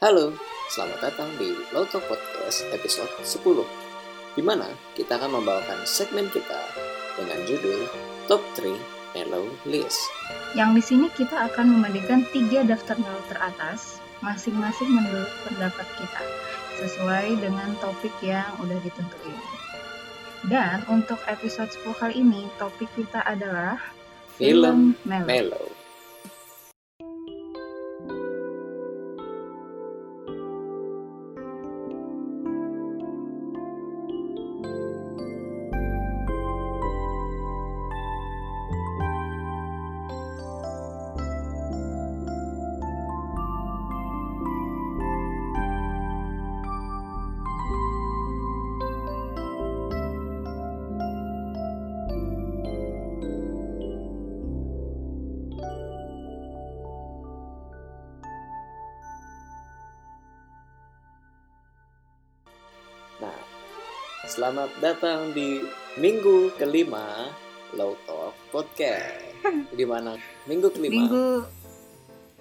Halo, selamat datang di Loto Podcast episode 10 di mana kita akan membawakan segmen kita dengan judul Top 3 Mellow List. Yang di sini kita akan membandingkan tiga daftar mellow teratas masing-masing menurut pendapat kita sesuai dengan topik yang udah ditentuin. Dan untuk episode 10 kali ini topik kita adalah Film mellow. Mellow. Nah, selamat datang di minggu kelima Low Talk Podcast. Di mana minggu kelima? Minggu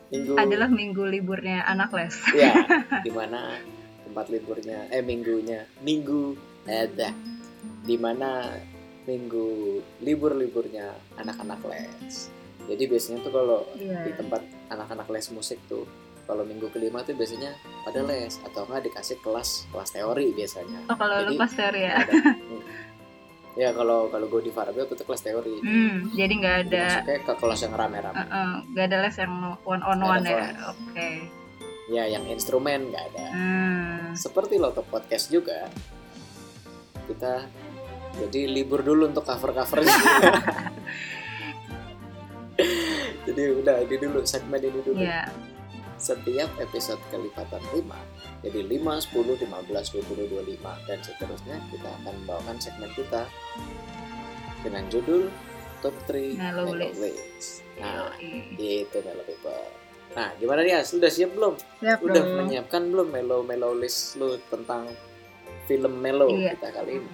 Minggu adalah minggu liburnya anak les. ya, di mana tempat liburnya eh minggunya minggu ada di mana minggu libur-liburnya anak-anak les. Jadi biasanya tuh kalau Iya. di tempat anak-anak les musik tuh kalau minggu kelima tuh biasanya pada les atau enggak dikasih kelas kelas teori biasanya. Oh kalau lu Jadi, pas teori ya. Ada. Hmm. ya kalau kalau gue di Farabel itu kelas teori. Hmm, jadi nggak ada Masuknya ke kelas yang rame-rame. uh, uh, nggak ada les yang one on Nggak one ada ya. Oke. Ya yang instrumen nggak ada. Hmm. Seperti Loto Podcast juga kita jadi libur dulu untuk cover-covernya. jadi udah ini dulu segmen ini dulu. Ya. Setiap episode kelipatan 5 jadi 5, 10, 15, 20, 25 dan seterusnya kita akan membawakan segmen kita dengan judul Top 3 Mellow Mellow List. List. Nah, Yoi. itu Mellow People. Nah, gimana dia? Sudah siap belum? Siap Udah dong. menyiapkan belum Mellow Mellow List lu tentang film Mellow Iya. kita kali ini?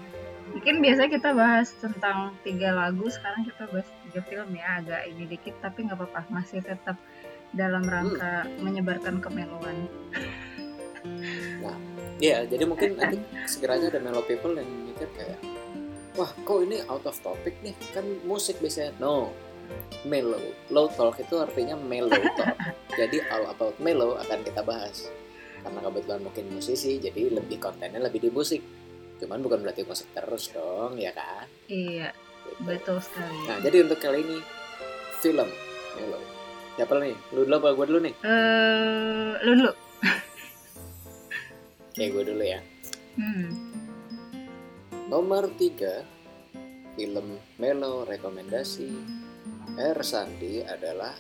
Mungkin biasanya kita bahas tentang tiga lagu, sekarang kita bahas tiga film ya, agak ini dikit tapi nggak apa-apa, masih tetap dalam rangka menyebarkan kemeluan. Iya, jadi mungkin nanti segera aja ada Mellow People yang mikir kayak Wah, kok ini out of topic nih? Kan musik biasanya. No, mellow. Low talk itu artinya mellow talk. jadi all about mellow akan kita bahas. Karena kebetulan mungkin musisi, jadi lebih kontennya lebih di musik. Cuman bukan berarti musik terus dong, ya kan? Iya, Gitu. betul sekali. Nah, jadi untuk kali ini film mellow. Siapa nih? Lu dulu apa gue dulu nih? Eh, lu dulu. Oke, gue dulu ya. Hmm. Nomor 3 film mellow rekomendasi R. Sandi adalah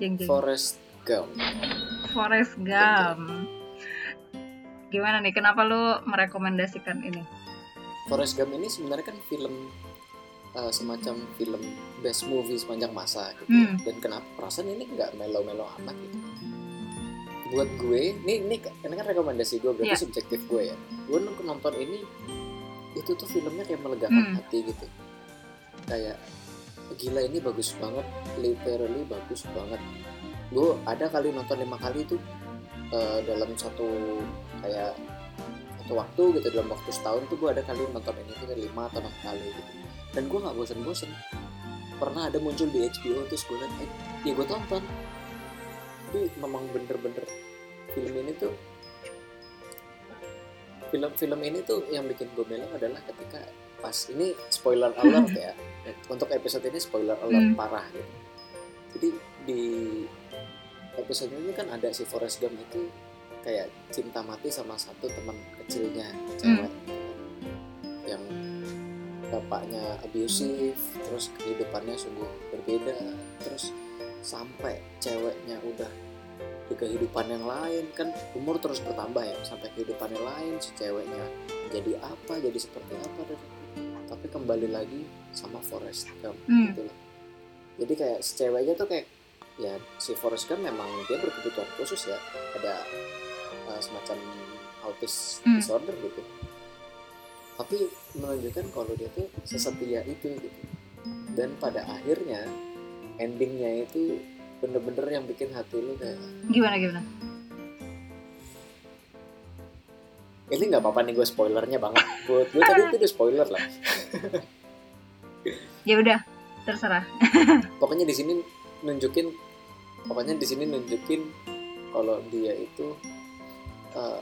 Jeng jeng. Forrest Gump. Forrest Gump. Gimana nih? Kenapa lu merekomendasikan ini? Forrest Gump ini sebenarnya kan film uh, semacam film best movie sepanjang masa gitu. Hmm. Dan kenapa perasaan ini nggak mellow-mellow amat gitu? Buat gue, ini ini, ini kan rekomendasi gue berarti Iya. subjektif gue ya. Gue nonton ini itu tuh filmnya kayak melegakan Hmm. hati gitu. Kayak gila ini bagus banget, literally bagus banget. Gue ada kali nonton lima kali itu uh, dalam satu kayak satu waktu gitu dalam waktu setahun tuh gue ada kali nonton ini tuh lima atau enam kali gitu dan gue nggak bosen-bosen. Pernah ada muncul di HBO terus gue eh, ya gue tonton. Tapi memang bener-bener film ini tuh film-film ini tuh yang bikin gue bilang adalah ketika pas ini spoiler alert ya. Untuk episode ini spoiler alert Hmm. parah gitu. Jadi di episode ini kan ada si Forrest Gump itu kayak cinta mati sama satu teman kecilnya cewek. Yang bapaknya abusive terus kehidupannya sungguh berbeda terus sampai ceweknya udah di kehidupan yang lain kan umur terus bertambah ya sampai kehidupan yang lain si ceweknya jadi apa jadi seperti apa dan tapi kembali lagi sama Forrest Gump Hmm. gitu loh jadi kayak si ceweknya tuh kayak ya si Forrest Gump memang dia berkebutuhan khusus ya ada uh, semacam autis Hmm. disorder gitu tapi menunjukkan kalau dia tuh sesetia itu gitu. Dan pada akhirnya endingnya itu bener-bener yang bikin hati lu kayak Gimana gimana? ini nggak apa-apa nih gue spoilernya banget. Buat gue tadi itu udah spoiler lah. Ya udah terserah. Pokoknya di sini nunjukin pokoknya di sini nunjukin kalau dia itu uh,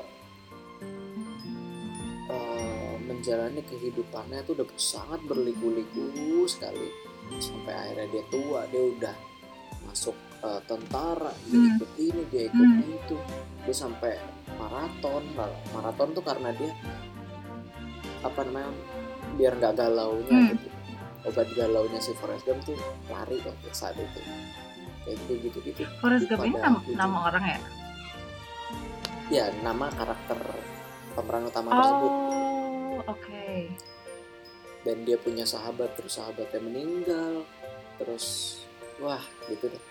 menjalani kehidupannya itu udah sangat berliku-liku sekali sampai akhirnya dia tua dia udah masuk uh, tentara dia Hmm. ikut ini dia ikut Hmm. itu dia sampai maraton maraton tuh karena dia apa namanya biar nggak galaunya Hmm. gitu obat galaunya si Forrest Gump tuh lari kok saat itu kayak gitu gitu gitu Forrest Gump ini nama, ujung. nama orang ya ya nama karakter pemeran utama tersebut oke. Dan dia punya sahabat terus sahabatnya meninggal terus wah gitu deh.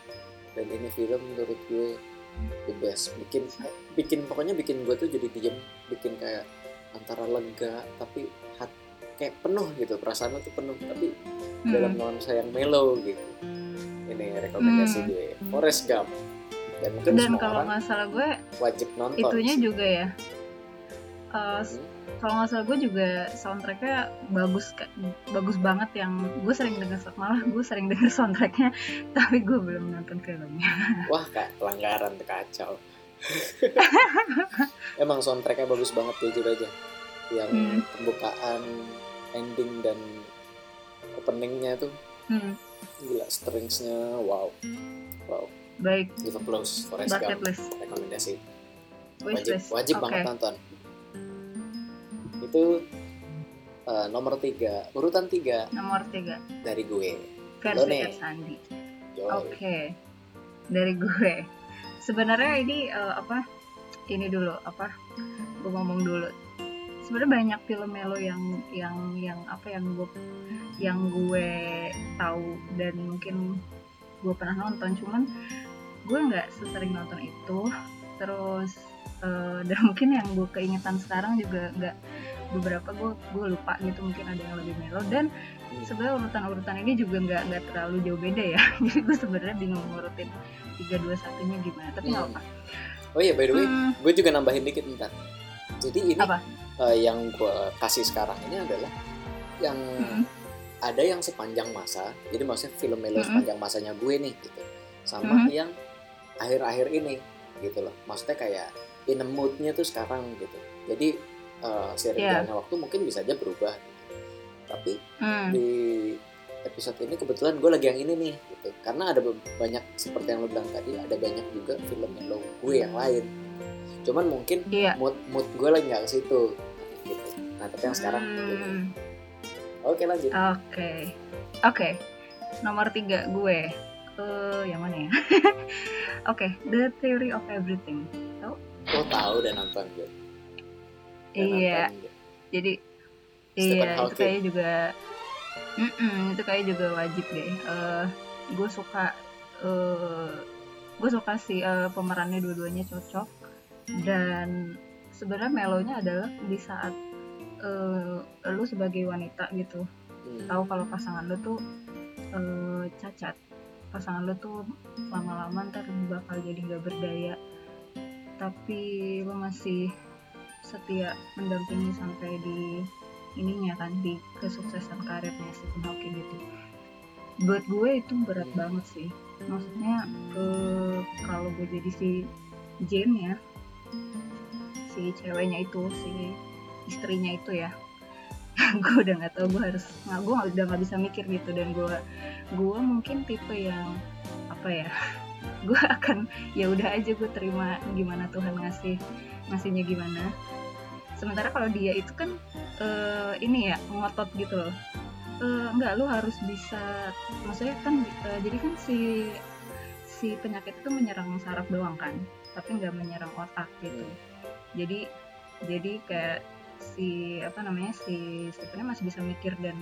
Dan ini film menurut gue the best. Bikin bikin pokoknya bikin gue tuh jadi diem. Bikin kayak antara lega tapi hat, kayak penuh gitu. Perasaan tuh penuh tapi Hmm. dalam nuansa yang mellow gitu. Ini rekomendasi Hmm. gue. Forrest Gump. Dan mungkin dan kalau nggak salah gue wajib nonton itunya juga ya Uh, kalau nggak salah gue juga soundtracknya bagus bagus banget yang gue sering denger malah gue sering denger soundtracknya tapi gue belum nonton filmnya. Wah kak pelanggaran kacau. Emang soundtracknya bagus banget jujur aja. Yang Hmm. pembukaan, ending dan openingnya tuh. Hmm, gila stringsnya wow. Wow. Baik. Give applause Gump list. Rekomendasi. Wajib wajib oke. banget nonton itu eh, nomor tiga urutan tiga nomor tiga. dari gue. Versi Sandi. Oke. Dari gue. Sebenarnya ini eh, apa ini dulu apa gue ngomong dulu. Sebenarnya banyak film melo yang yang yang apa yang gue yang gue tahu dan mungkin gue pernah nonton. Cuman gue nggak sesering nonton itu. Terus eh, dan mungkin yang gue keingetan sekarang juga nggak beberapa gue gue lupa gitu mungkin ada yang lebih melo dan Hmm. sebenarnya urutan-urutan ini juga nggak nggak terlalu jauh beda ya jadi gue sebenarnya bingung ngurutin tiga dua satunya gimana tapi nggak Hmm. apa oh iya by the way Hmm, gue juga nambahin dikit bentar jadi ini Apa? eh, yang gue kasih sekarang ini adalah yang Mm-mm. ada yang sepanjang masa jadi maksudnya film melo Mm-mm. sepanjang masanya gue nih gitu sama Mhm. yang akhir-akhir ini gitu loh maksudnya kayak in a moodnya tuh sekarang gitu jadi eh seiring Iya. jalannya waktu mungkin bisa aja berubah gitu. tapi hmm, di episode ini kebetulan gue lagi yang ini nih gitu. Karena ada banyak seperti yang lo bilang tadi ada banyak juga film melo gue yang lain. Cuman mungkin iya. mood mood gue lagi nggak ke situ gitu. Nah tapi yang sekarang. Hmm, oke lanjut. Oke. Oke. Nomor tiga gue. Eh yang mana ya? Oke The Theory of Everything. Lo tahu dan nonton gue iya. jadi Stephen iya itu Hawking. kayaknya juga Mm-mm, itu kayak juga wajib deh. Eh, gue suka eh gue suka sih eh, pemerannya dua-duanya cocok. Dan sebenarnya melonya adalah di saat eh, lu sebagai wanita gitu. Hmm. tahu kalau pasangan lu tuh eh, cacat. Pasangan lu tuh lama-lama ntar bakal jadi nggak berdaya. Tapi lu masih setia mendampingi sampai di ininya kan di kesuksesan karirnya Stephen Hawking gitu. Buat gue itu berat banget sih. Maksudnya eh, kalau gue jadi si Jane ya si ceweknya itu si istrinya itu ya gue udah nggak tahu gue harus nggak gue udah nggak bisa mikir gitu. Dan gue gue mungkin tipe yang apa ya gue akan ya udah aja gue terima gimana Tuhan ngasih ngasihnya gimana sementara kalau dia itu kan eh, ini ya ngotot gitu loh. Eh, enggak lu harus bisa maksudnya kan eh, jadi kan si si penyakit itu menyerang saraf doang kan tapi nggak menyerang otak gitu. Jadi jadi kayak si apa namanya si Stephen masih bisa mikir dan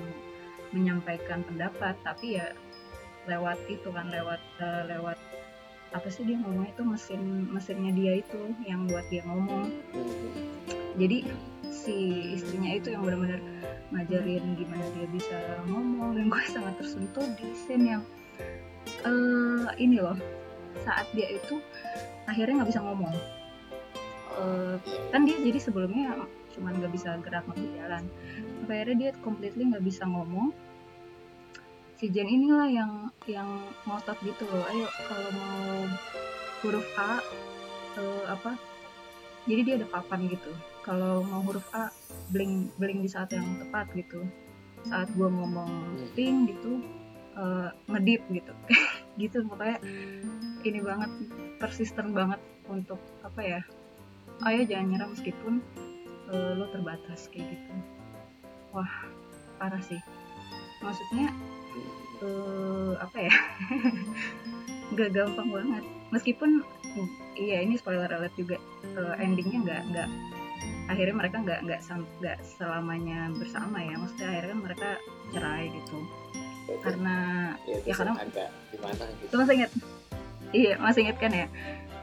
menyampaikan pendapat tapi ya lewat itu kan lewat eh, lewat apa sih dia ngomongnya itu mesin mesinnya dia itu yang buat dia ngomong. Jadi si istrinya itu yang benar-benar ngajarin gimana dia bisa ngomong dan gue sangat tersentuh di scene yang eh ini loh saat dia itu akhirnya nggak bisa ngomong. Iya. kan dia jadi sebelumnya cuman nggak bisa gerak nggak jalan. Akhirnya dia completely nggak bisa ngomong si Jen inilah yang yang ngotot gitu loh. Ayo kalau mau huruf A eh, apa jadi dia ada papan gitu. Kalau mau huruf A bling bling di saat yang tepat gitu. Saat gua ngomong ting gitu eh, ngedip gitu. Gitu makanya ini banget persisten banget untuk apa ya ayo jangan nyerah meskipun eh, lo terbatas kayak gitu. Wah parah sih maksudnya eh, apa ya? Nggak gampang banget. Meskipun iya ini spoiler alert juga eh, endingnya nggak nggak akhirnya mereka nggak nggak nggak selamanya bersama ya. Maksudnya akhirnya kan mereka cerai gitu. Itu- karena ya, ya karena- agak gimana gitu. Itu masih inget iya masih inget kan ya.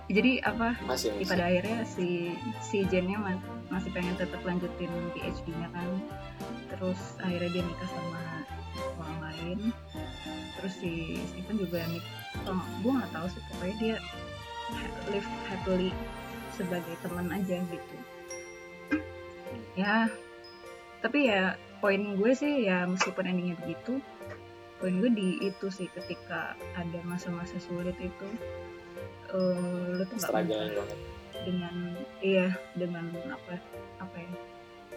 Jadi apa? Masih di masih. pada akhirnya si si Jennya ma- masih pengen tetap lanjutin PhD-nya kan. Terus akhirnya dia nikah sama lain. Terus si Stephen juga nik oh, gue nggak tahu sih pokoknya dia live happily sebagai teman aja gitu. Ya tapi ya poin gue sih ya meskipun endingnya begitu poin gue di itu sih ketika ada masa-masa sulit itu eh lu tuh nggak banget. dengan iya dengan apa apa ya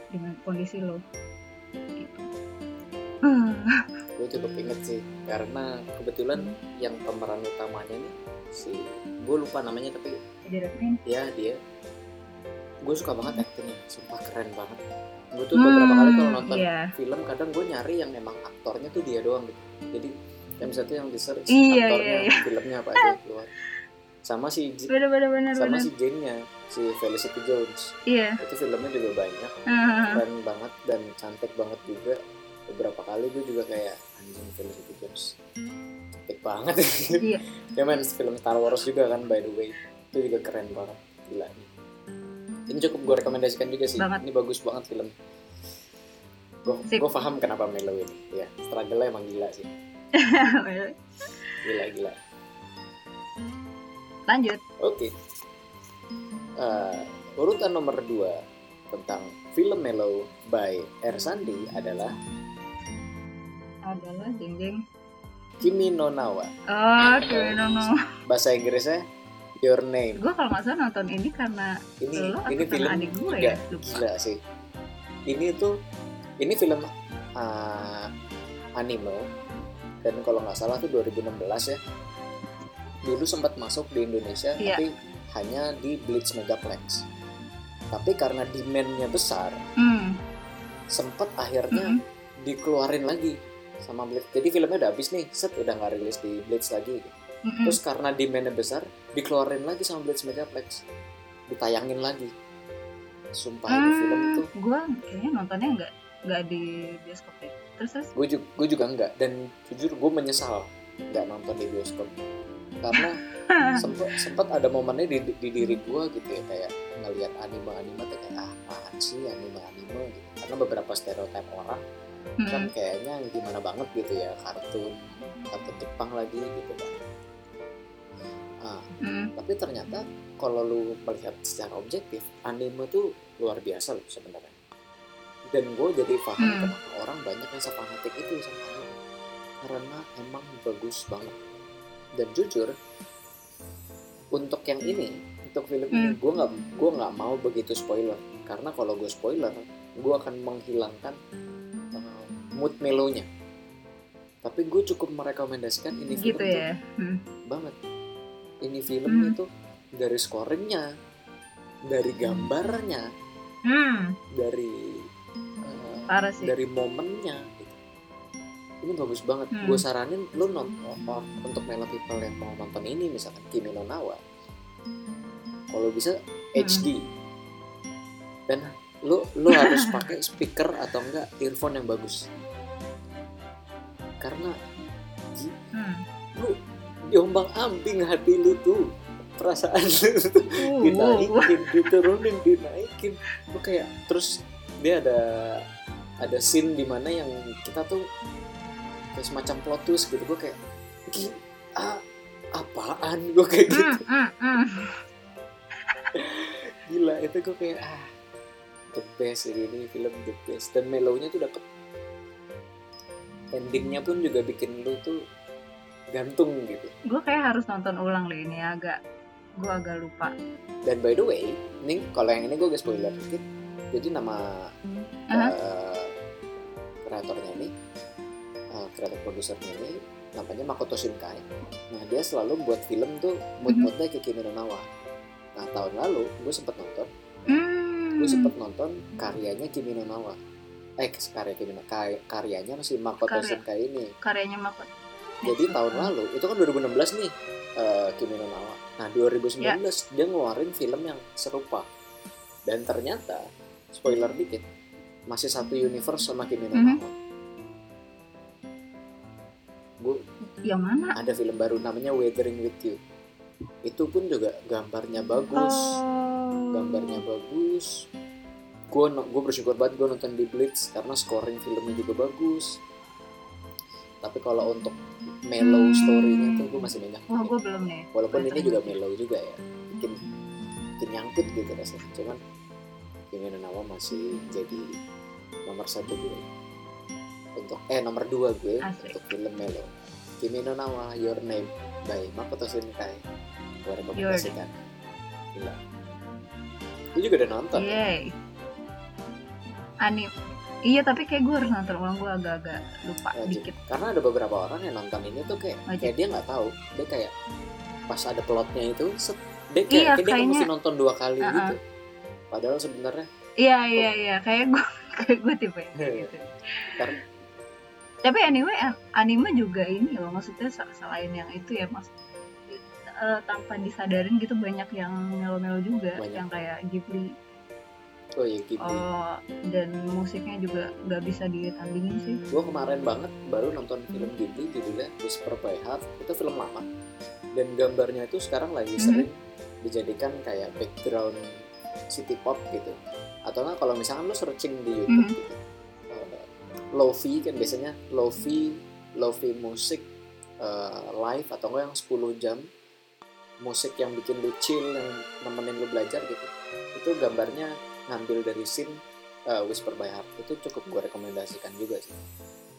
dengan kondisi lo gitu gue cukup inget sih karena kebetulan yang pemeran utamanya nih si gue lupa namanya tapi ya dia. Gue suka banget aktingnya sumpah keren banget. Gue tuh beberapa kali kalau nonton iya. film kadang gue nyari yang emang aktornya tuh dia doang gitu. Jadi yang satu yang di search Iya, aktornya iya, iya. filmnya apa aja keluar. Sama si bener bener bener sama bener. si Jane-nya si Felicity Jones. Iya. Itu filmnya juga banyak Ah, keren banget dan cantik banget juga beberapa kali gue juga kayak anjing Felicity Jones cantik banget. Iya. Dia main film Star Wars juga kan by the way. Itu juga keren banget. Gila. Ini cukup gue rekomendasikan juga sih. Banget. ini bagus banget film. Gue gue paham kenapa Melo ini. Ya struggle emang gila sih. Gila gila. Lanjut. Oke. Eh, urutan nomor dua tentang film Melo by R. Sandi adalah adalah jeng jeng Kimi no Nawa. Oh Kimino bahasa Inggrisnya Your Name. Gue kalau nggak salah nonton ini karena ini lo atau ini film adik gue juga ya lupa. gila sih. Ini tuh ini film uh, anime. Dan kalau nggak salah tuh 2016 ya. Dulu sempat masuk di Indonesia Iya. tapi hanya di Blitz Megaplex. Tapi karena demandnya besar hmm. sempat akhirnya mm-mm. dikeluarin lagi sama Blitz jadi filmnya udah habis nih set udah nggak rilis di Blitz lagi. Gitu. Mm-mm. terus karena demandnya besar dikeluarin lagi sama Blitz Megaplex. Ditayangin lagi. Sumpah ini film tuh gue kayaknya nontonnya nggak nggak di bioskop deh. Terus terus? Gue juga, gue juga enggak dan jujur gue menyesal nggak nonton di bioskop. Karena sempet sempet ada momennya di, di diri gue gitu ya kayak ngelihat anime anime kayak ah apaan sih anime anime gitu. Karena beberapa stereotip orang kan Hmm. kayaknya gimana banget gitu ya kartun kartun Jepang lagi gitu kan ah Hmm. tapi ternyata kalau lu melihat secara objektif anime tuh luar biasa loh sebenarnya dan gue jadi paham Hmm. kenapa orang banyak yang sefanatik itu sama anime karena emang bagus banget dan jujur untuk yang ini untuk film ini Hmm. gue nggak gue nggak mau begitu spoiler karena kalau gue spoiler gue akan menghilangkan mood melonya tapi gue cukup merekomendasikan ini film gitu tuh ya Hmm. banget ini film Hmm. itu dari scoringnya dari gambarnya Hmm. dari uh, parah sih dari momennya gitu. ini bagus banget Hmm. gue saranin lu nonton untuk Melo people yang mau nonton ini misalkan Kimi no Nawa kalau bisa Hmm. HD dan lu lu harus pakai speaker atau enggak earphone yang bagus karena Hmm. lu diombang ambing hati lu tuh perasaan lu tuh Uh, uh, uh. dinaikin diturunin dinaikin lu kayak terus dia ada ada scene di mana yang kita tuh kayak semacam plot twist gitu gue kayak ah, apaan gue kayak gitu Hmm, hmm, hmm. gila itu gue kayak ah the best ini, ini film the best dan melownya tuh dapet endingnya pun juga bikin lu tuh gantung gitu. Gue kayak harus nonton ulang deh ini agak gue agak lupa. Dan by the way ini kalau yang ini gue gak spoiler dikit. Jadi nama Aha. eh, kreatornya ini eh, kreator produsernya ini namanya Makoto Shinkai. Nah dia selalu buat film tuh mood-moodnya kayak Kimi no Na wa nah tahun lalu gue sempet nonton. Hmm. gue sempet nonton karyanya Kimi no Na wa eh karya kay- karyanya masih Makoto Karya. Shinkai ini. Karyanya Mako jadi tahun lalu itu kan 2016 nih eh, Kimi no Na wa nah 2019 Ya. dia ngeluarin film yang serupa. Dan ternyata spoiler dikit masih satu universe sama Kimi no Mhm. wa gue yang mana? ada film baru namanya Weathering with You. Itu pun juga gambarnya bagus. Oh. Gambarnya bagus gue gue bersyukur banget gue nonton di Blitz karena scoring filmnya juga bagus. Tapi kalau untuk mellow story-nya tuh gue masih banyak. Wah gue belum nih walaupun ini juga You. mellow juga ya. Bikin bikin nyangkut gitu rasanya. Cuman Kimi no Na wa masih jadi nomor satu gue untuk eh nomor dua gue Asik. untuk film mellow. Kimi no Na wa Your Name by Makoto Shinkai gue rekomendasikan. Gila. Lu juga udah nonton ya? Yeay. Anim. Iya tapi kayak gue harus nonton ulang gue agak-agak lupa Wajib. dikit. karena ada beberapa orang yang nonton ini tuh kayak Wajib. kayak dia nggak tahu dia kayak pas ada plotnya itu set, dia kayak, Iya, kayak dia kayaknya- mesti nonton dua kali Uh-uh. gitu padahal sebenarnya Iya iya iya kayak gue kayak gue tipe kayak gitu. karena Tapi anyway an- anime juga ini loh maksudnya selain yang itu ya mas eh, tanpa disadarin gitu banyak yang melo-melo juga Banyak. yang kayak Ghibli oh iya Ghibli oh, dan musiknya juga nggak bisa ditandingin sih. gue kemarin banget baru nonton film Ghibli judulnya Whisper by Heart itu film lama dan gambarnya itu sekarang lagi Mhm. sering dijadikan kayak background city pop gitu atau nggak kalau misalkan lo searching di YouTube Mhm. gitu eh, lofi kan biasanya lofi lofi musik eh, live atau enggak yang 10 jam musik yang bikin lu chill yang nemenin lu belajar gitu itu gambarnya ngambil dari scene uh, Whisper by Heart itu cukup gue rekomendasikan juga sih.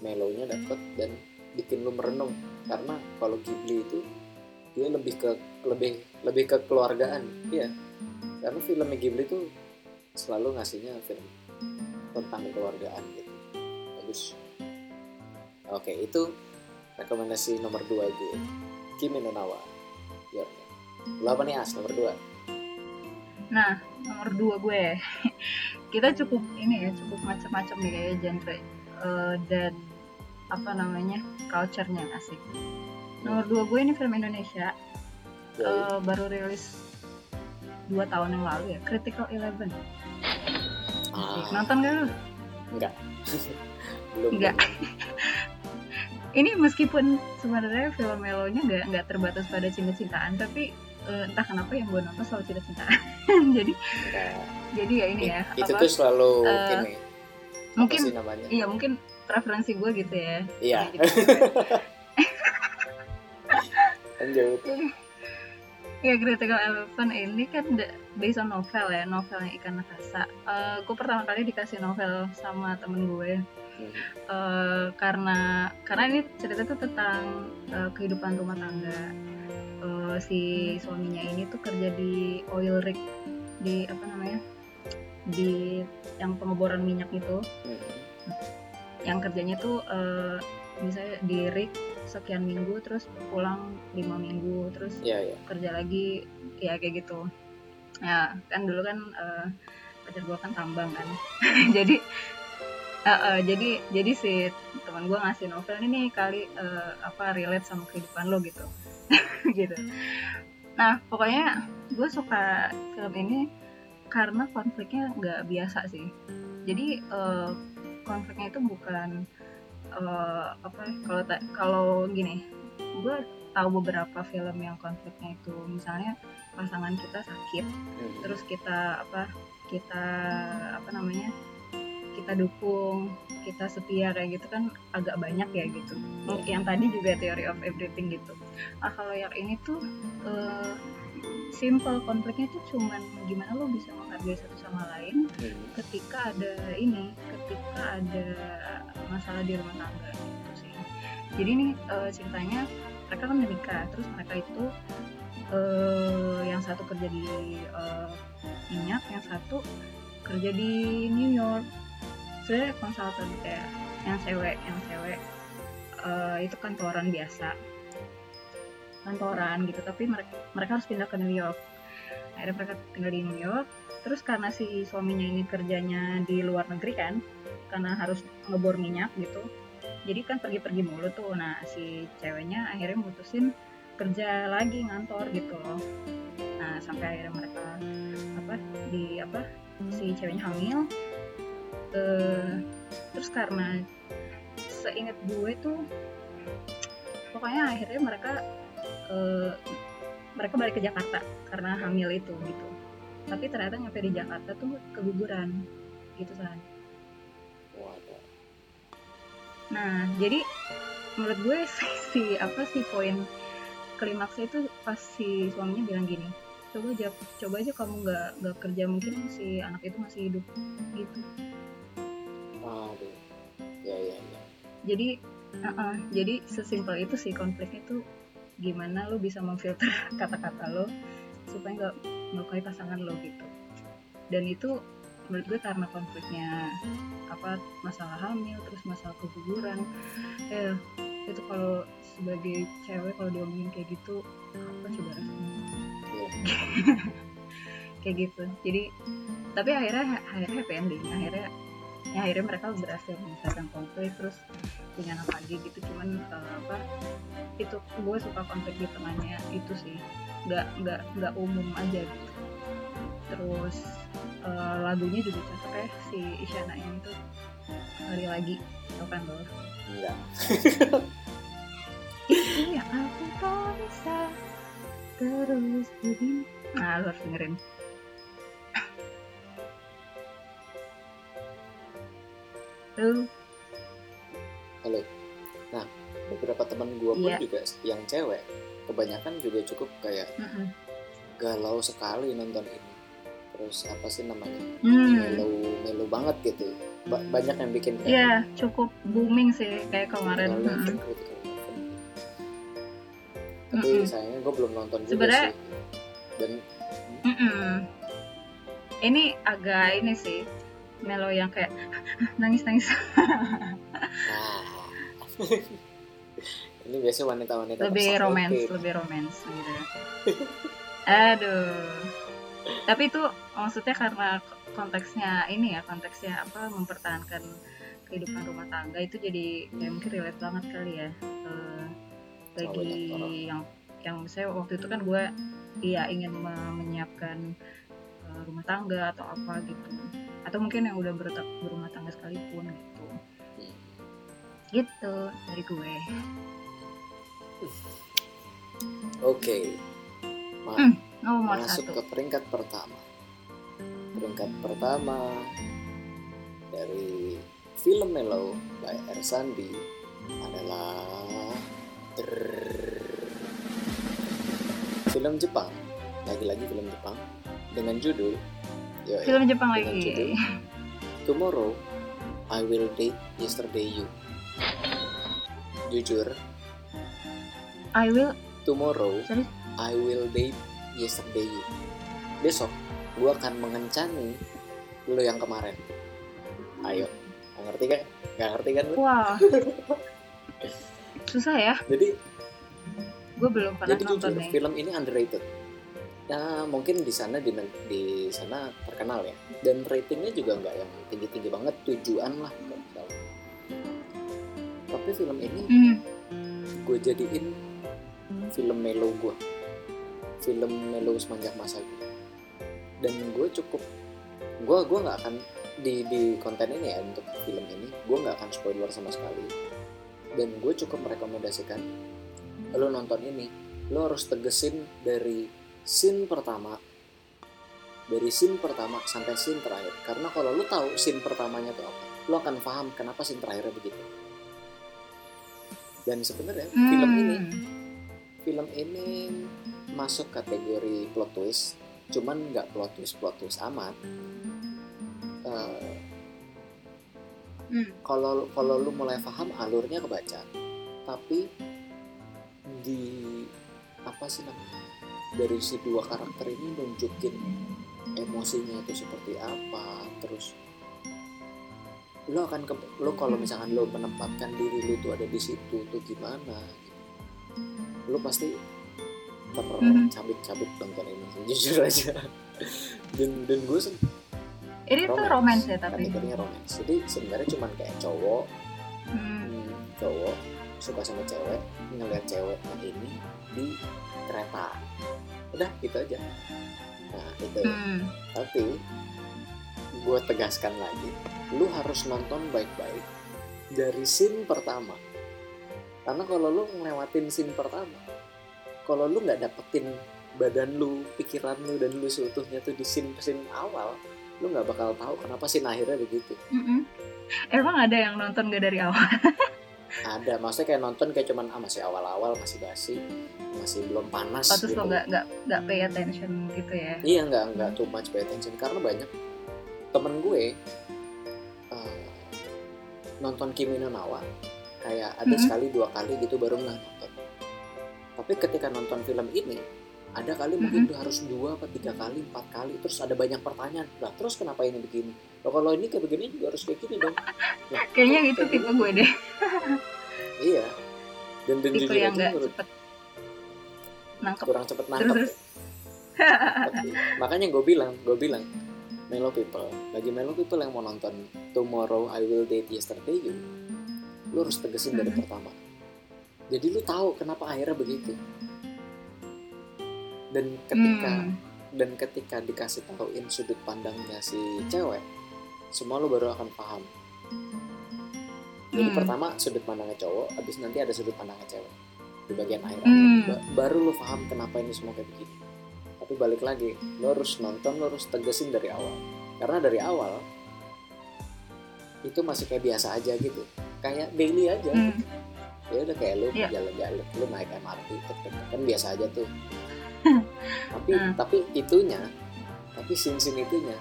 Melownya dapet dan bikin lu merenung. Karena kalau Ghibli itu dia lebih ke lebih lebih ke keluargaan ya karena filmnya Ghibli itu selalu ngasihnya film tentang keluargaan gitu. Bagus. Oke itu rekomendasi nomor dua gue. Kimi no Na wa ya lu apa nih as nomor dua Nah nomor dua gue kita cukup ini ya cukup macam-macam nih kayak genre eh, dan apa namanya culture-nya asik. Nomor dua gue ini film Indonesia eh, baru rilis dua tahun yang lalu ya Critical Eleven. Ah, Nonton gak lu? belum Enggak. belum. Ini meskipun sebenarnya film melonya nggak nggak terbatas pada cinta-cintaan tapi eh, entah kenapa yang gue nonton selalu cinta-cintaan. jadi Enggak. jadi ya ini ya itu apa, tuh selalu eh, ini mungkin iya mungkin preferensi gue gitu ya. iya gitu. lanjut Ya Critical Eleven ini kan based on novel ya, novelnya Ikan Nakasa. Eh gue pertama kali dikasih novel sama temen gue Hmm. eh karena karena ini cerita tuh tentang eh, kehidupan rumah tangga. Eh, si suaminya ini tuh kerja di oil rig di apa namanya di yang pengeboran minyak itu. Hmm. Yang kerjanya tuh eh, misalnya di rig sekian minggu terus pulang lima minggu terus iya iya. kerja lagi ya kayak gitu. Ya kan dulu kan eh, pacar gue kan tambang kan. Jadi eh, eh, jadi jadi si teman gue ngasih novel ini nih kali eh, apa relate sama kehidupan lo gitu gitu nah pokoknya gue suka film ini karena konfliknya nggak biasa sih jadi eh, konfliknya itu bukan eh, apa kalau kalau gini gue tahu beberapa film yang konfliknya itu misalnya pasangan kita sakit Hmm. terus kita apa kita apa namanya kita dukung kita setia kayak gitu kan agak banyak ya gitu. Yang tadi juga theory of everything gitu. Ah kalau yang ini tuh eh, simple konfliknya itu cuman gimana lo bisa menghargai satu sama lain Hmm. ketika ada ini ketika ada masalah di rumah tangga gitu sih. Jadi nih eh, ceritanya mereka kan menikah terus mereka itu eh, yang satu kerja di eh, minyak yang satu kerja di New York sebenarnya konsultan kayak yang cewek yang cewek eh, itu kantoran biasa. Kantoran gitu tapi mereka mereka harus pindah ke New York. Akhirnya mereka tinggal di New York. Terus karena si suaminya ini kerjanya di luar negeri kan karena harus ngebor minyak gitu jadi kan pergi-pergi mulu tuh. Nah si ceweknya akhirnya mutusin kerja lagi ngantor gitu. Loh nah sampai akhirnya mereka apa di apa si ceweknya hamil terus karena seingat gue tuh pokoknya akhirnya mereka eh, mereka balik ke Jakarta karena hamil itu gitu. Tapi ternyata nyampe di Jakarta tuh keguguran gitu kan. Nah jadi menurut gue si apa sih poin klimaksnya itu pas si suaminya bilang gini coba aja coba aja kamu nggak nggak kerja mungkin si anak itu masih hidup gitu Aduh. Ya ya ya. jadi uh-uh, jadi sesimpel itu sih konfliknya tuh gimana lo bisa memfilter kata-kata lo supaya nggak melukai pasangan lo gitu dan itu menurut gue karena konfliknya apa masalah hamil terus masalah keguguran eh itu kalau sebagai cewek kalau diomongin kayak gitu apa coba rasanya Iya. kayak gitu jadi tapi akhirnya akhirnya happy ending akhirnya ya akhirnya mereka berhasil menyelesaikan konflik terus punya anak lagi gitu. Cuman eh, apa itu gue suka konflik di tengahnya itu sih. Nggak nggak nggak umum aja. Gitu terus eh, lagunya juga cocok ya si Isyana ini tuh hari lagi tau kan lo Enggak. itu yang aku tak bisa terus begini nah lo harus dengerin tuh Halo. Nah, beberapa teman gua pun Iya. juga yang cewek, kebanyakan juga cukup kayak mm-mm. galau sekali nonton ini. Terus apa sih namanya? hmm. Melo melo banget gitu. Ba- banyak yang bikin kayak Iya, cukup booming sih kayak kemarin. critical level. Tapi Mm-mm. sayangnya gue belum nonton juga Sebenarnya- sih. Dan Mm-mm. Ini agak ini sih melo yang kayak nangis-nangis. nah, ini biasanya wanita-wanita lebih romance, lebih romance gitu. Aduh. Tapi itu maksudnya karena konteksnya ini ya, konteksnya apa mempertahankan kehidupan rumah tangga itu jadi ya mungkin relate banget kali ya. Eh, bagi yang yang saya waktu itu kan gue iya ingin me- menyiapkan eh, rumah tangga atau apa gitu atau mungkin yang udah berta- berumah tangga sekalipun gitu Hmm. gitu dari gue Oke. Ma- Hmm, nomor masuk satu ke peringkat pertama. Peringkat pertama dari film Melo by Ersandi adalah Drrrr. film Jepang. Lagi-lagi film Jepang dengan judul yoi, film Jepang dengan lagi judul Tomorrow I Will Date Yesterday You. Jujur, I will tomorrow Serius? I will date yesterday you. Besok gua akan mengencani lo yang kemarin. Ayo, nggak ngerti kan? Nggak ngerti kan? wah susah ya Jadi, gue belum pernah jadi nonton jujur nih film ini underrated. Ya mungkin di sana di, di sana terkenal ya. Dan ratingnya juga nggak yang tinggi-tinggi banget, tujuan lah. kalau nggak salah. Tapi film ini Hmm, gue jadiin film melo gue film melo semenjak masa gue dan gue cukup gue gue nggak akan di di konten ini ya untuk film ini gue nggak akan spoiler sama sekali dan gue cukup merekomendasikan lo nonton ini lo harus tegesin dari scene pertama dari scene pertama sampai scene terakhir. Karena kalau lo tahu scene pertamanya tuh apa lo akan paham kenapa scene terakhirnya begitu. Dan sebenarnya film ini hmm. film ini masuk kategori plot twist cuman nggak plot twist plot twist amat. Hmm. kalau kalau lu mulai paham alurnya kebaca. Tapi di apa sih namanya dari si dua karakter ini nunjukin emosinya itu seperti apa terus lu akan ke lu kalau misalkan lu menempatkan diri lu tuh ada di situ tuh gimana lu pasti Mhm. tercabik-cabik nonton ini jujur aja dan dan gue Ini tuh romance ya tapi. kategorinya romance jadi sebenarnya cuman kayak cowok Hmm. hmm, cowok suka sama cewek ngeliat ceweknya ini di kereta udah gitu aja nah itu Hmm. tapi gue tegaskan lagi lu harus nonton baik-baik dari scene pertama karena kalau lu ngelewatin scene pertama kalau lu nggak dapetin badan lu pikiran lu dan lu seutuhnya tuh di scene scene awal lu nggak bakal tahu kenapa scene akhirnya begitu Mm-mm. Emang ada yang nonton gak dari awal? ada maksudnya kayak nonton kayak cuman ah masih awal-awal masih basi masih belum panas Patut gitu lo gak, gak, gak pay attention gitu ya? iya nggak nggak too much pay attention karena banyak temen gue eh, nonton Kimi no Nawa kayak ada Mhm. sekali dua kali gitu baru nggak nonton tapi ketika nonton film ini ada kali mungkin Mhm. tuh harus dua atau tiga kali empat kali terus ada banyak pertanyaan lah terus kenapa ini begini Loh, kalau ini kayak begini juga harus kayak gini dong Lah, Kayaknya kayak tipe gue deh. iya dan dan Tipe yang aja gak menurut cepet nangkep. kurang cepet Terus nangkep terus. Tapi, makanya gue bilang gue bilang Melo people bagi Melo people yang mau nonton Tomorrow I Will Date Yesterday You lu harus tegesin dari Mhm. pertama jadi lu tahu kenapa akhirnya begitu dan ketika Hmm. dan ketika dikasih tahuin sudut pandangnya si cewek semua lu baru akan paham jadi Hmm. pertama sudut pandangnya cowok habis nanti ada sudut pandangnya cewek di bagian akhir Hmm. Ba- baru lu paham kenapa ini semua kayak begini tapi balik lagi lo harus nonton lo harus tegesin dari awal karena dari awal itu masih kayak biasa aja gitu kayak daily aja Hmm. ya udah kayak lu Iya. jalan-jalan lu naik MRT kan biasa aja tuh tapi Hmm. tapi itunya tapi scene scene itunya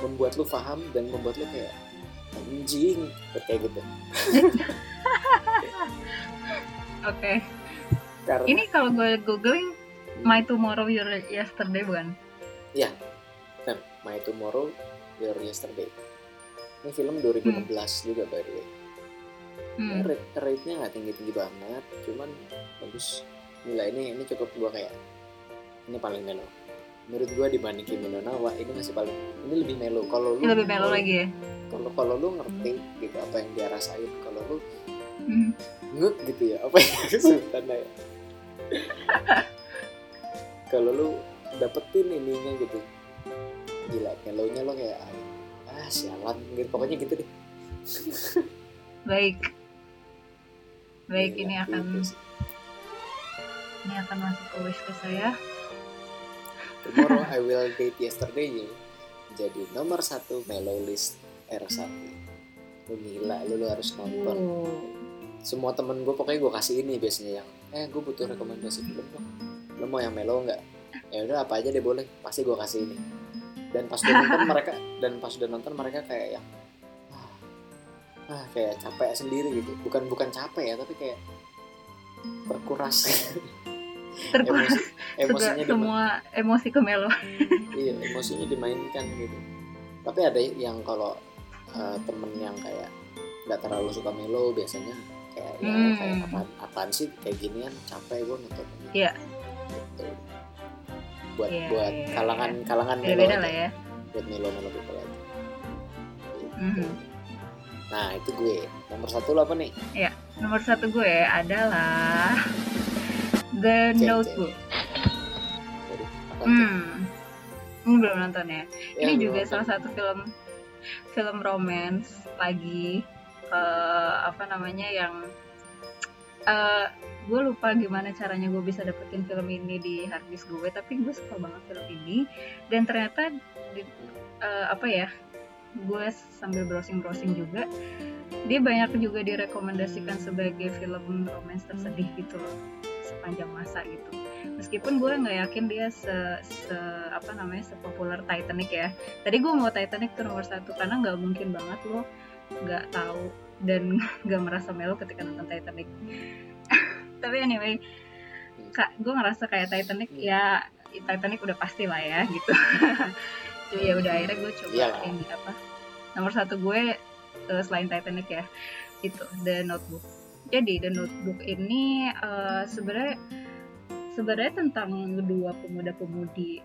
membuat lu paham dan membuat lu kayak anjing kayak gitu Oke. karena Ini kalau gue googling My Tomorrow Your Yesterday bukan? kan My Tomorrow Your Yesterday ini film 2016 juga by the way Hmm. Ya, rate, rate-nya nggak tinggi-tinggi banget cuman bagus nilai ini ini cukup gua kayak ini paling melo menurut gua dibanding Kimi no Nawa ini masih paling ini lebih melo kalau lu lebih melo lagi ya? kalau kalau lu ngerti gitu apa yang dia rasain kalau lu Hmm. ngek gitu ya apa ya sebutannya ya kalau lu dapetin ininya gitu gila melonya lo kayak ah sialan gitu pokoknya gitu deh Baik. Baik, Gila, ini akan gitu ini akan masuk ke wishlist saya. Tomorrow I Will Date Yesterday You. Jadi nomor satu Melo List R1 lu gila lu, lu harus nonton. Oh. semua temen gue pokoknya gue kasih ini biasanya yang eh gue butuh rekomendasi film dong lu mau yang Melo nggak? Ya udah apa aja deh boleh. Pasti gue kasih ini. Dan pas udah nonton mereka dan pas udah nonton mereka kayak yang ah, ah kayak capek sendiri gitu. Bukan bukan capek ya tapi kayak terkuras Terkuras Emosi, semua emosi ke Melo. iya emosinya dimainkan gitu tapi ada yang kalau uh, temen yang kayak nggak terlalu suka melo biasanya kayak ya Hmm. kayak apaan, apaan sih kayak ginian capek gue nonton Iya. gitu. buat Iya, buat iya, kalangan kalangan melo lah ya. buat melo melo people aja Gitu. Mhm. nah itu gue nomor satu lo apa nih Nomor satu gue adalah The Cek, cek. Notebook. Hmm. Ini belum nonton ya. Ya, Ini juga nonton. salah satu film film romance lagi eh, apa namanya yang eh gue lupa gimana caranya gue bisa dapetin film ini di harddisk gue tapi gue suka banget film ini dan ternyata di, eh, apa ya gue sambil browsing browsing juga dia banyak juga direkomendasikan sebagai film romance tersedih gitu loh sepanjang masa gitu. Meskipun gue nggak yakin dia se, se apa namanya sepopuler Titanic ya. Tadi gue mau Titanic tuh nomor satu karena nggak mungkin banget lo nggak tahu dan nggak merasa melo ketika nonton Titanic. Tapi anyway kak gue ngerasa kayak Titanic ya Titanic udah pasti lah ya gitu. Jadi ya udah akhirnya gue coba Iyalah. ini apa nomor satu gue eh, selain Titanic ya itu The Notebook jadi The Notebook ini eh, sebenarnya sebenarnya tentang dua pemuda-pemudi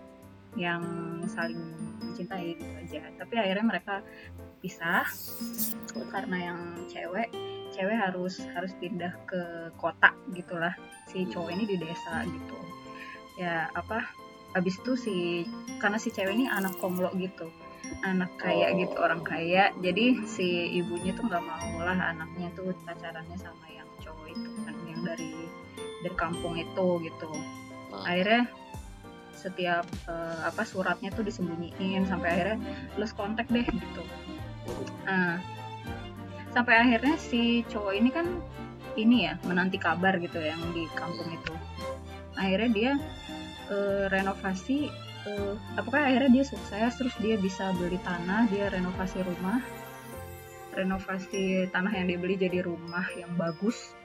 yang saling mencintai gitu aja. Tapi akhirnya mereka pisah karena yang cewek cewek harus harus pindah ke kota gitulah. Si cowok ini di desa gitu. Ya apa habis itu si karena si cewek ini anak konglo gitu anak kaya Oh. gitu orang kaya jadi si ibunya tuh nggak mau lah anaknya tuh pacarannya sama yang cowok itu kan yang dari dari kampung itu gitu akhirnya setiap eh, apa suratnya tuh disembunyiin sampai akhirnya lose kontak deh gitu Nah, sampai akhirnya si cowok ini kan ini ya menanti kabar gitu yang di kampung itu. Akhirnya dia eh, renovasi, eh, apakah akhirnya dia sukses terus dia bisa beli tanah, dia renovasi rumah, renovasi tanah yang dibeli jadi rumah yang bagus.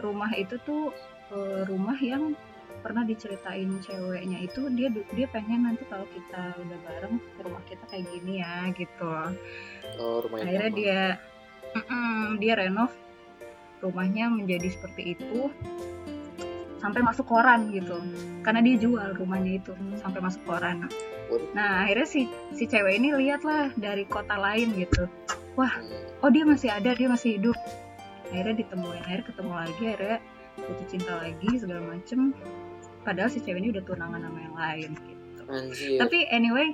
Rumah itu tuh eh, rumah yang pernah diceritain ceweknya itu dia dia pengen nanti kalau kita udah bareng rumah kita kayak gini ya gitu oh rumah yang akhirnya lama. dia mm-mm, dia renov rumahnya menjadi seperti itu sampai masuk koran gitu. Karena dia jual rumahnya itu sampai masuk koran. Nah akhirnya si si cewek ini lihat lah dari kota lain gitu. Hmm. oh dia masih ada dia masih hidup. Akhirnya ditemuin akhirnya ketemu lagi akhirnya jatuh cinta lagi segala macem. Padahal si cewek ini udah tunangan sama yang lain gitu. Anjir. Tapi anyway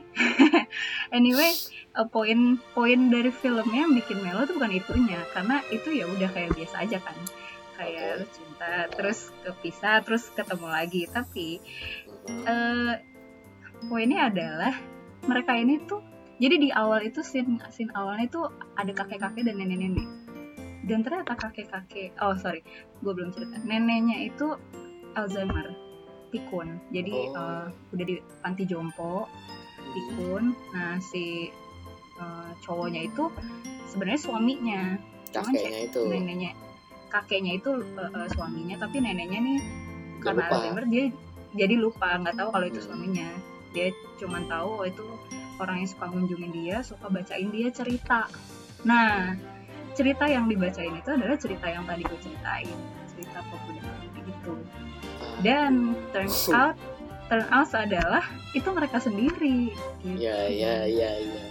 anyway eh, poin poin dari filmnya yang bikin melo tuh bukan itunya. Karena itu ya udah kayak biasa aja kan kayak lu cinta terus kepisah terus ketemu lagi. Tapi eh poinnya adalah mereka ini tuh jadi di awal itu scene scene awalnya tuh ada kakek-kakek dan nenek-nenek. Dan ternyata kakek-kakek oh sorry gue belum cerita. Neneknya itu Alzheimer pikun. Jadi Oh. eh, udah di panti jompo pikun. Nah si eh, cowoknya itu sebenarnya suaminya. Cuman kakeknya itu. neneknya kakeknya itu eh, eh, suaminya tapi neneknya nih Gak karena lupa. Alzheimer dia jadi lupa nggak tahu kalau itu Hmm. suaminya. Dia cuman tahu oh, itu orang yang suka ngunjungin dia suka bacain dia cerita. Nah cerita yang dibacain itu adalah cerita yang tadi gue ceritain cerita pemuda-pemudi itu. Ah, dan turns out turn out adalah itu mereka sendiri gitu. ya ya ya ya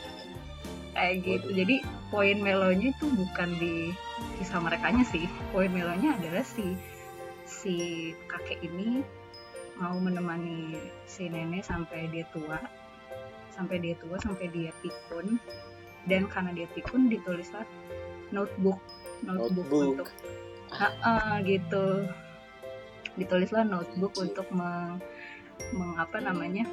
kayak gitu. Jadi poin melonya itu bukan di kisah mereka sih. Poin melonya adalah si si kakek ini mau menemani si nenek sampai dia tua sampai dia tua sampai dia pikun dan karena dia pikun ditulislah notebook. Notebook, Notebook. untuk Ha-ha, gitu. Ditulislah notebook untuk meng, meng- apa namanya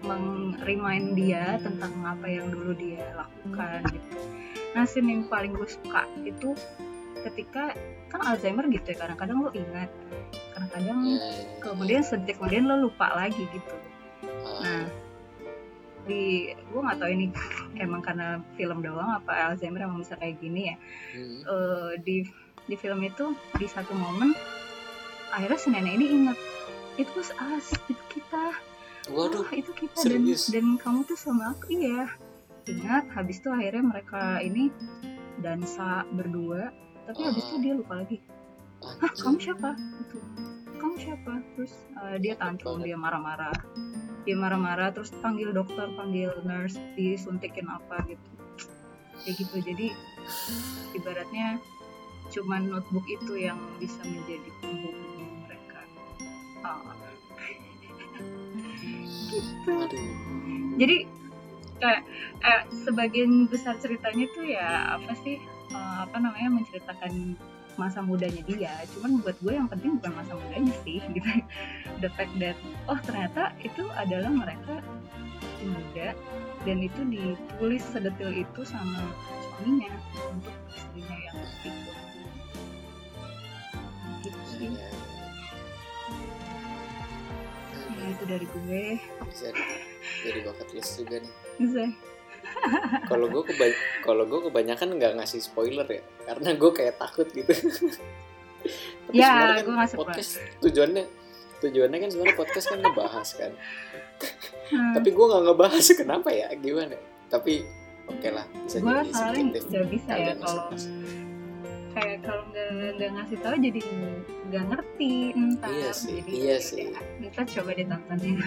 meng-remind dia tentang apa yang dulu dia lakukan gitu. Nah, scene yang paling gue suka itu ketika kan Alzheimer gitu ya kadang-kadang lo ingat, kadang-kadang Ya, ya, ya. kemudian sedetik kemudian lo lupa lagi gitu. Ah, Nah, di gue nggak tahu ini emang karena film doang apa Alzheimer emang bisa kayak gini ya. hmm. Eh, di di film itu di satu momen akhirnya si nenek ini ingat itu was us itu kita waduh Wah, itu kita dan serius? dan kamu tuh sama aku iya. Ingat habis itu akhirnya mereka ini dansa berdua tapi habis itu Ah. dia lupa lagi. Hah kamu siapa? Gitu kamu siapa? Terus eh, dia tantrum dia marah-marah. Dia marah-marah terus panggil dokter panggil nurse disuntikin apa gitu. Kayak gitu jadi ibaratnya cuman notebook itu yang bisa menjadi penghubungnya mereka. Ah. Gitu. Aduh. Jadi kayak eh, sebagian besar ceritanya tuh ya apa sih eh, apa namanya menceritakan masa mudanya dia. Cuman buat gue yang penting bukan masa mudanya sih gitu. The fact that oh ternyata itu adalah mereka muda dan itu ditulis sedetil itu sama suaminya untuk istrinya yang pikun gitu Ya, itu dari gue. bisa jadi bucket list juga nih Bisa. kalau gue keba kalau gue kebanyakan nggak ngasih spoiler ya karena gue kayak takut gitu tapi Ya, sebenarnya kan spoil. podcast tujuannya tujuannya kan sebenarnya podcast kan ngebahas kan Hmm. tapi gue nggak ngebahas kenapa ya gimana tapi oke lah bisa gue jadi soalnya nggak bisa ya kalau. Kayak kalau nggak nggak ngasih tahu jadi nggak ngerti entar Iya sih, jadi iya ya sih. kita coba ditonton ya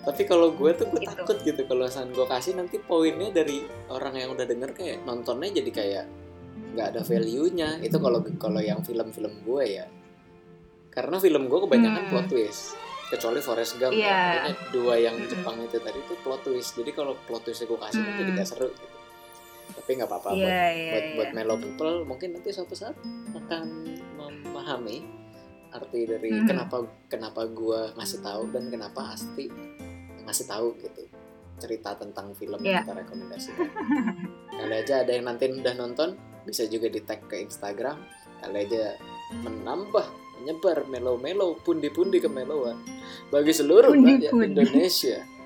tapi kalau gue tuh gue Gitu. takut gitu kalau misalnya gue kasih nanti poinnya dari orang yang udah denger kayak nontonnya jadi kayak nggak ada value nya itu kalau kalau yang film-film gue ya karena film gue kebanyakan Hmm. plot twist kecuali Forrest Gump Iya. ya Pokoknya dua yang Mm-mm. Jepang itu tadi tuh plot twist jadi kalau plot twistnya gue kasih Hmm. tidak seru gitu tapi nggak apa-apa buat iya iya buat iya buat mellow people mungkin nanti suatu saat akan memahami arti dari Mhm. kenapa kenapa gua ngasih tahu dan kenapa Asti ngasih tahu gitu cerita tentang film Iya. yang kita rekomendasikan kali aja ada yang nanti udah nonton bisa juga di tag ke Instagram kali aja menambah menyebar melo-melo pundi-pundi kemeloan bagi seluruh rakyat Pundi-pundi. Indonesia Gitu. Aduh,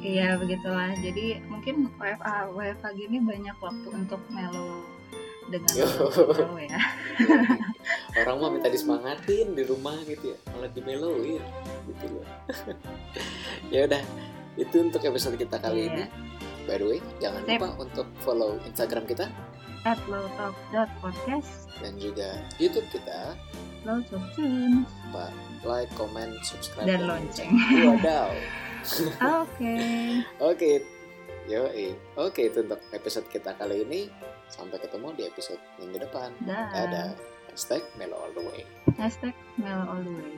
iya begitulah. Jadi mungkin WFA WFA gini banyak waktu untuk melo dengan melo ya. orang mah minta disemangatin di rumah gitu ya malah dimeloin gitu loh ya udah itu untuk episode kita kali Iya. ini by the way jangan Sip. lupa untuk follow instagram kita At lowtalk.podcast, dan juga youtube kita low talk tunes. Pak like comment subscribe Dan lonceng. wadaw Oke. oke yo oke itu untuk episode kita kali ini sampai ketemu di episode minggu depan Dah. dadah hashtag melo all the way Hashtag melo all the way.